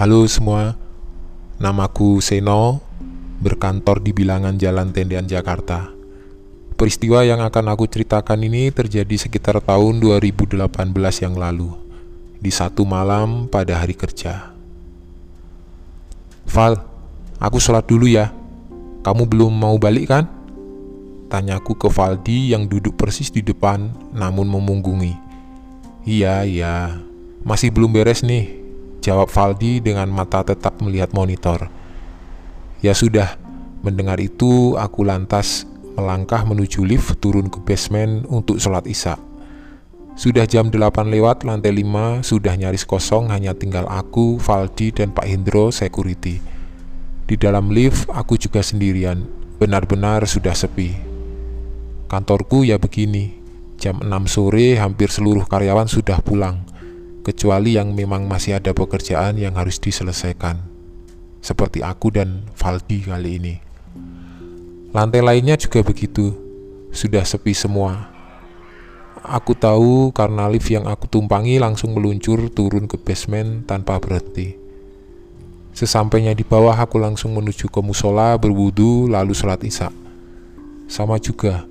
Halo semua, namaku Seno, berkantor di bilangan Jalan Tendean Jakarta. Peristiwa yang akan aku ceritakan ini terjadi sekitar tahun 2018 yang lalu, di satu malam pada hari kerja. Val, aku sholat dulu ya. Kamu belum mau balik kan? Tanyaku ke Valdi yang duduk persis di depan namun memunggungi. Iya, iya, masih belum beres nih, Jawab Valdi dengan mata tetap melihat monitor. Ya sudah, mendengar itu aku lantas melangkah menuju lift turun ke basement untuk sholat isya. Sudah jam 8 lewat, lantai 5 sudah nyaris kosong, hanya tinggal aku, Valdi, dan Pak Hendro, security. Di dalam lift, aku juga sendirian, benar-benar sudah sepi. Kantorku ya begini, jam 6 sore hampir seluruh karyawan sudah pulang kecuali yang memang masih ada pekerjaan yang harus diselesaikan, seperti aku dan Valdi kali ini. Lantai lainnya juga begitu, sudah sepi semua. Aku tahu karena lift yang aku tumpangi langsung meluncur turun ke basement tanpa berhenti. Sesampainya di bawah aku langsung menuju ke musola berwudu lalu sholat isya. Sama juga,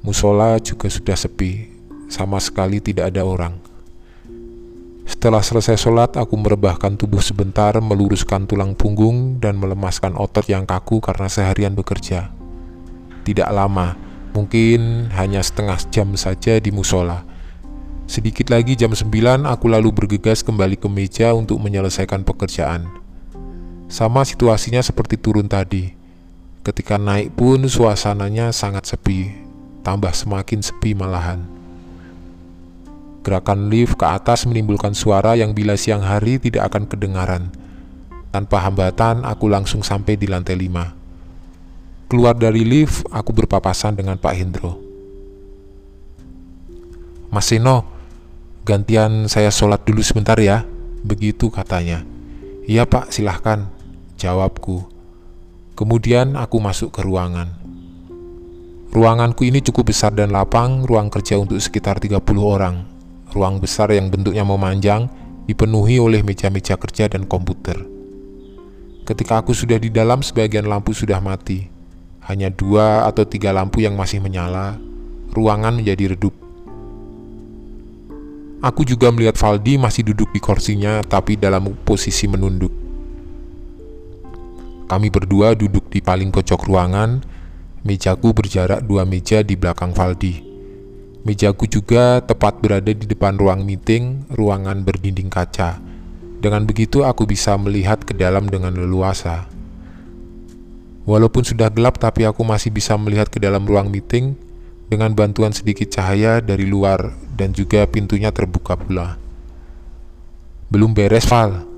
musola juga sudah sepi, sama sekali tidak ada orang. Setelah selesai sholat, aku merebahkan tubuh sebentar, meluruskan tulang punggung, dan melemaskan otot yang kaku karena seharian bekerja. Tidak lama, mungkin hanya setengah jam saja di musola. Sedikit lagi jam 9, aku lalu bergegas kembali ke meja untuk menyelesaikan pekerjaan. Sama situasinya seperti turun tadi. Ketika naik pun suasananya sangat sepi, tambah semakin sepi malahan. Gerakan lift ke atas menimbulkan suara yang bila siang hari tidak akan kedengaran. Tanpa hambatan, aku langsung sampai di lantai 5. Keluar dari lift, aku berpapasan dengan Pak Hendro. Mas Seno, gantian saya sholat dulu sebentar ya, begitu katanya. Iya pak, silahkan, jawabku. Kemudian aku masuk ke ruangan. Ruanganku ini cukup besar dan lapang, ruang kerja untuk sekitar 30 orang. Ruang besar yang bentuknya memanjang dipenuhi oleh meja-meja kerja dan komputer. Ketika aku sudah di dalam, sebagian lampu sudah mati. Hanya dua atau tiga lampu yang masih menyala. Ruangan menjadi redup. Aku juga melihat Valdi masih duduk di kursinya, tapi dalam posisi menunduk. Kami berdua duduk di paling pojok ruangan. Mejaku berjarak dua meja di belakang Valdi. Mejaku juga tepat berada di depan ruang meeting, ruangan berdinding kaca. Dengan begitu aku bisa melihat ke dalam dengan leluasa. Walaupun sudah gelap tapi aku masih bisa melihat ke dalam ruang meeting dengan bantuan sedikit cahaya dari luar dan juga pintunya terbuka pula. Belum beres, Val.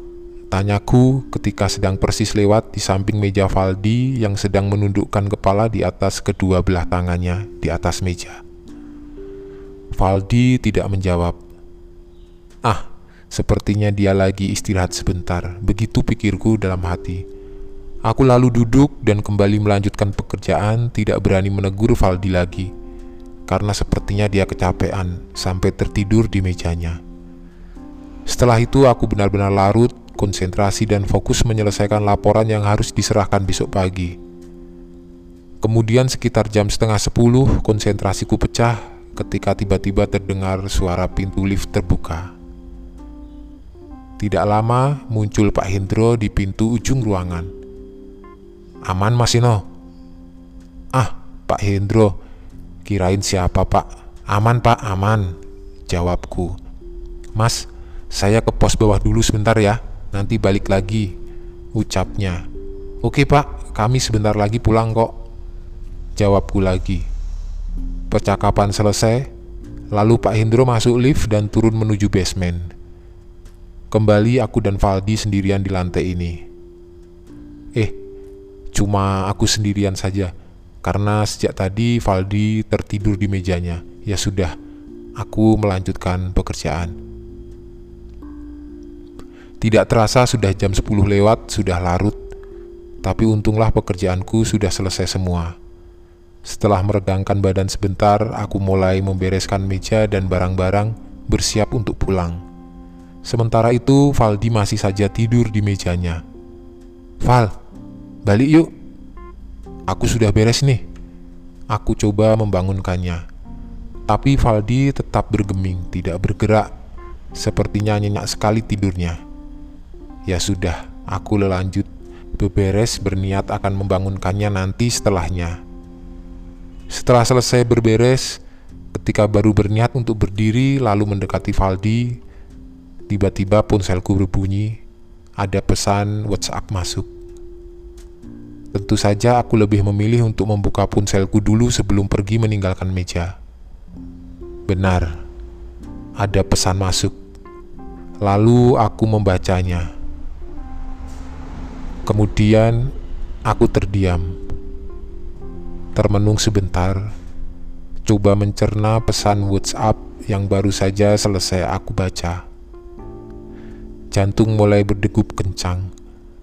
Tanyaku ketika sedang persis lewat di samping meja Valdi yang sedang menundukkan kepala di atas kedua belah tangannya di atas meja. Valdi tidak menjawab. Ah, sepertinya dia lagi istirahat sebentar, begitu pikirku dalam hati. Aku lalu duduk dan kembali melanjutkan pekerjaan, tidak berani menegur Valdi lagi. Karena sepertinya dia kecapean sampai tertidur di mejanya. Setelah itu aku benar-benar larut, konsentrasi dan fokus menyelesaikan laporan yang harus diserahkan besok pagi. Kemudian sekitar jam setengah sepuluh, konsentrasiku pecah ketika tiba-tiba terdengar suara pintu lift terbuka. Tidak lama muncul Pak Hendro di pintu ujung ruangan. Aman Mas Ino? Ah, Pak Hendro, kirain siapa Pak? Aman Pak, aman, jawabku. Mas, saya ke pos bawah dulu sebentar ya, nanti balik lagi, ucapnya. Oke Pak, kami sebentar lagi pulang kok, jawabku lagi. Percakapan selesai, lalu Pak Hendro masuk lift dan turun menuju basement. Kembali aku dan Valdi sendirian di lantai ini. Eh, cuma aku sendirian saja, karena sejak tadi Valdi tertidur di mejanya. Ya sudah, aku melanjutkan pekerjaan. Tidak terasa sudah jam 10 lewat, sudah larut. Tapi untunglah pekerjaanku sudah selesai semua. Setelah meregangkan badan sebentar, aku mulai membereskan meja dan barang-barang bersiap untuk pulang. Sementara itu, Valdi masih saja tidur di mejanya. Val, balik yuk. Aku sudah beres nih. Aku coba membangunkannya. Tapi Valdi tetap bergeming, tidak bergerak. Sepertinya nyenyak sekali tidurnya. Ya sudah, aku lelanjut beberes berniat akan membangunkannya nanti setelahnya. Setelah selesai berberes, ketika baru berniat untuk berdiri lalu mendekati Valdi, tiba-tiba ponselku berbunyi, ada pesan WhatsApp masuk. Tentu saja aku lebih memilih untuk membuka ponselku dulu sebelum pergi meninggalkan meja. Benar, ada pesan masuk. Lalu aku membacanya. Kemudian aku terdiam, termenung sebentar, coba mencerna pesan WhatsApp yang baru saja selesai aku baca. Jantung mulai berdegup kencang.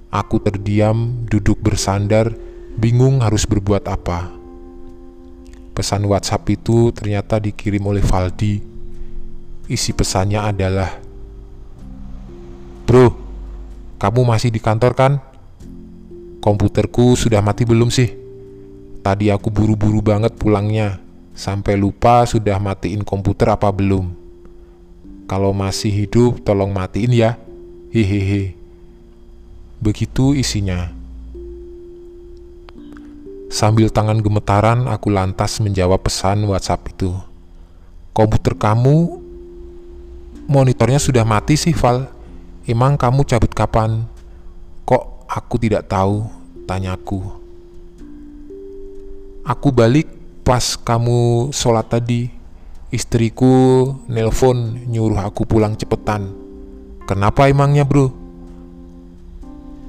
Aku terdiam, duduk bersandar, bingung harus berbuat apa. Pesan WhatsApp itu ternyata dikirim oleh Valdi. Isi pesannya adalah, Bro, kamu masih di kantor kan? Komputerku sudah mati belum sih? Tadi aku buru-buru banget pulangnya, sampai lupa sudah matiin komputer apa belum. Kalau masih hidup, tolong matiin ya. Hehehe. Begitu isinya. Sambil tangan gemetaran, aku lantas menjawab pesan WhatsApp itu. Komputer kamu, monitornya sudah mati sih, Val. Emang kamu cabut kapan? Kok aku tidak tahu? Tanyaku. Aku balik pas kamu sholat tadi. Istriku nelpon nyuruh aku pulang cepetan. Kenapa emangnya, bro?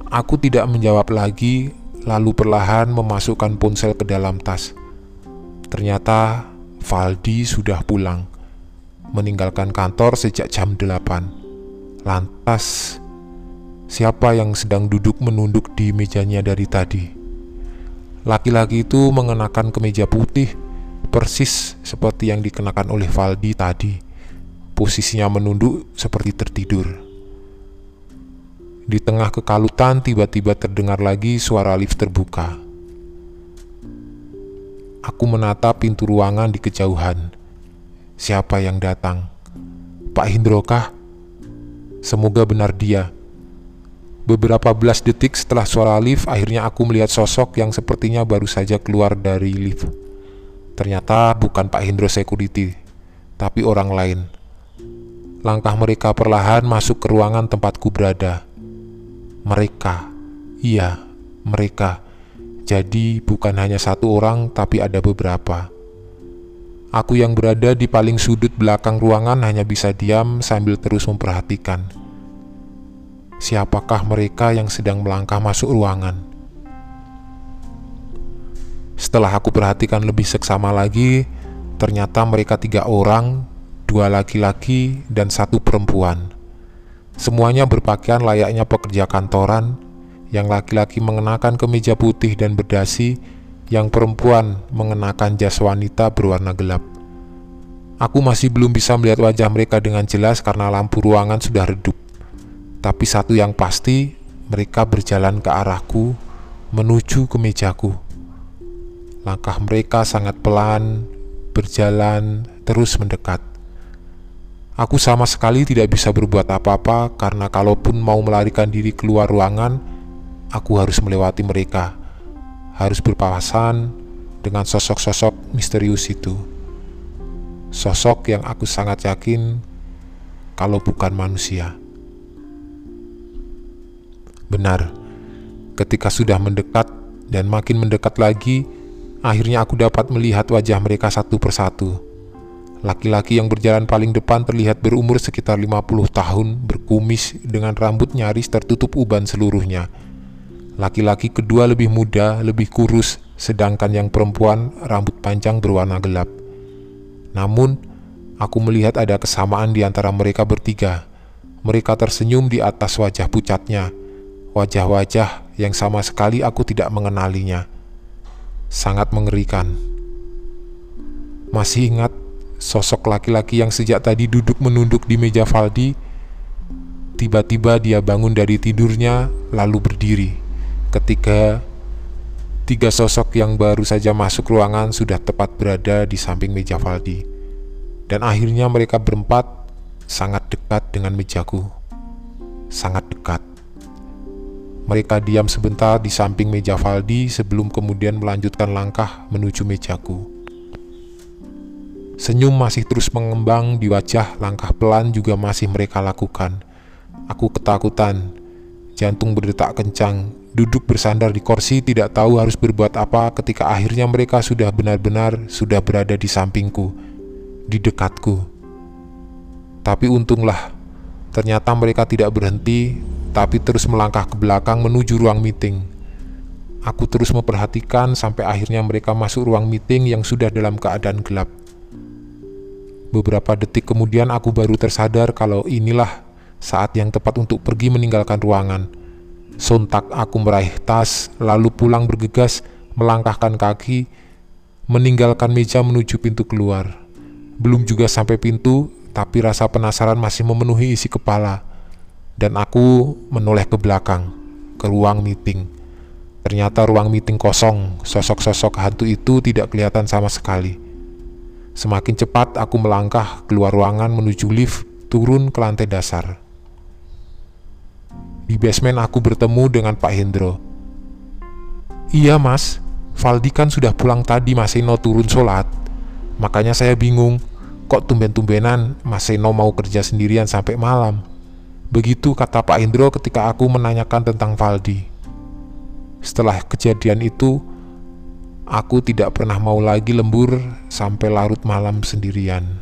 Aku tidak menjawab lagi, lalu perlahan memasukkan ponsel ke dalam tas. Ternyata Valdi sudah pulang, meninggalkan kantor sejak jam 8. Lantas, siapa yang sedang duduk menunduk di mejanya dari tadi? Laki-laki itu mengenakan kemeja putih, persis seperti yang dikenakan oleh Valdi tadi. Posisinya menunduk seperti tertidur. Di tengah kekalutan, tiba-tiba terdengar lagi suara lift terbuka. Aku menatap pintu ruangan di kejauhan. Siapa yang datang? Pak Hindro kah? Semoga benar dia. Beberapa belas detik setelah suara lift, akhirnya aku melihat sosok yang sepertinya baru saja keluar dari lift. Ternyata bukan Pak Hindro Security, tapi orang lain. Langkah mereka perlahan masuk ke ruangan tempatku berada. Mereka, iya, mereka. Jadi, bukan hanya satu orang, tapi ada beberapa. Aku yang berada di paling sudut belakang ruangan hanya bisa diam sambil terus memperhatikan. Siapakah mereka yang sedang melangkah masuk ruangan? Setelah aku perhatikan lebih seksama lagi, ternyata mereka tiga orang, dua laki-laki dan satu perempuan. Semuanya berpakaian layaknya pekerja kantoran, yang laki-laki mengenakan kemeja putih dan berdasi, yang perempuan mengenakan jas wanita berwarna gelap. Aku masih belum bisa melihat wajah mereka dengan jelas karena lampu ruangan sudah redup. Tapi satu yang pasti, mereka berjalan ke arahku menuju ke mejaku. Langkah mereka sangat pelan, berjalan terus mendekat. Aku sama sekali tidak bisa berbuat apa-apa karena kalaupun mau melarikan diri keluar ruangan, aku harus melewati mereka. Harus berpapasan dengan sosok-sosok misterius itu. Sosok yang aku sangat yakin kalau bukan manusia. Benar, ketika sudah mendekat dan makin mendekat lagi, akhirnya aku dapat melihat wajah mereka satu persatu Laki-laki yang berjalan paling depan terlihat berumur sekitar 50 tahun, berkumis dengan rambut nyaris tertutup uban seluruhnya. Laki-laki kedua lebih muda, lebih kurus, sedangkan yang perempuan rambut panjang berwarna gelap. Namun, aku melihat ada kesamaan di antara mereka bertiga. Mereka tersenyum di atas wajah pucatnya, wajah-wajah yang sama sekali aku tidak mengenalinya. Sangat mengerikan. Masih ingat Sosok laki-laki yang sejak tadi duduk menunduk di meja Valdi, Tiba-tiba dia bangun dari tidurnya, lalu berdiri. Ketika tiga sosok yang baru saja masuk ruangan sudah tepat berada di samping meja Valdi. Dan akhirnya mereka berempat sangat dekat dengan mejaku. Sangat dekat. Mereka diam sebentar di samping meja Valdi sebelum kemudian melanjutkan langkah menuju mejaku. Senyum masih terus mengembang di wajah, langkah pelan juga masih mereka lakukan. Aku ketakutan, jantung berdetak kencang, duduk bersandar di kursi tidak tahu harus berbuat apa ketika akhirnya mereka sudah benar-benar sudah berada di sampingku, di dekatku. Tapi untunglah, ternyata mereka tidak berhenti, tapi terus melangkah ke belakang menuju ruang meeting. Aku terus memperhatikan sampai akhirnya mereka masuk ruang meeting yang sudah dalam keadaan gelap. Beberapa detik kemudian aku baru tersadar kalau inilah saat yang tepat untuk pergi meninggalkan ruangan. Sontak aku meraih tas, lalu pulang bergegas, melangkahkan kaki, meninggalkan meja menuju pintu keluar. Belum juga sampai pintu, tapi rasa penasaran masih memenuhi isi kepala. Dan aku menoleh ke belakang, ke ruang meeting. Ternyata ruang meeting kosong, sosok-sosok hantu itu tidak kelihatan sama sekali. Semakin cepat aku melangkah keluar ruangan menuju lift, turun ke lantai dasar. Di basement aku bertemu dengan Pak Hendro. Iya mas, Valdi kan sudah pulang tadi Mas Eno turun sholat. Makanya saya bingung, kok tumben-tumbenan Mas Eno mau kerja sendirian sampai malam. Begitu kata Pak Hendro ketika aku menanyakan tentang Valdi. Setelah kejadian itu, aku tidak pernah mau lagi lembur sampai larut malam sendirian.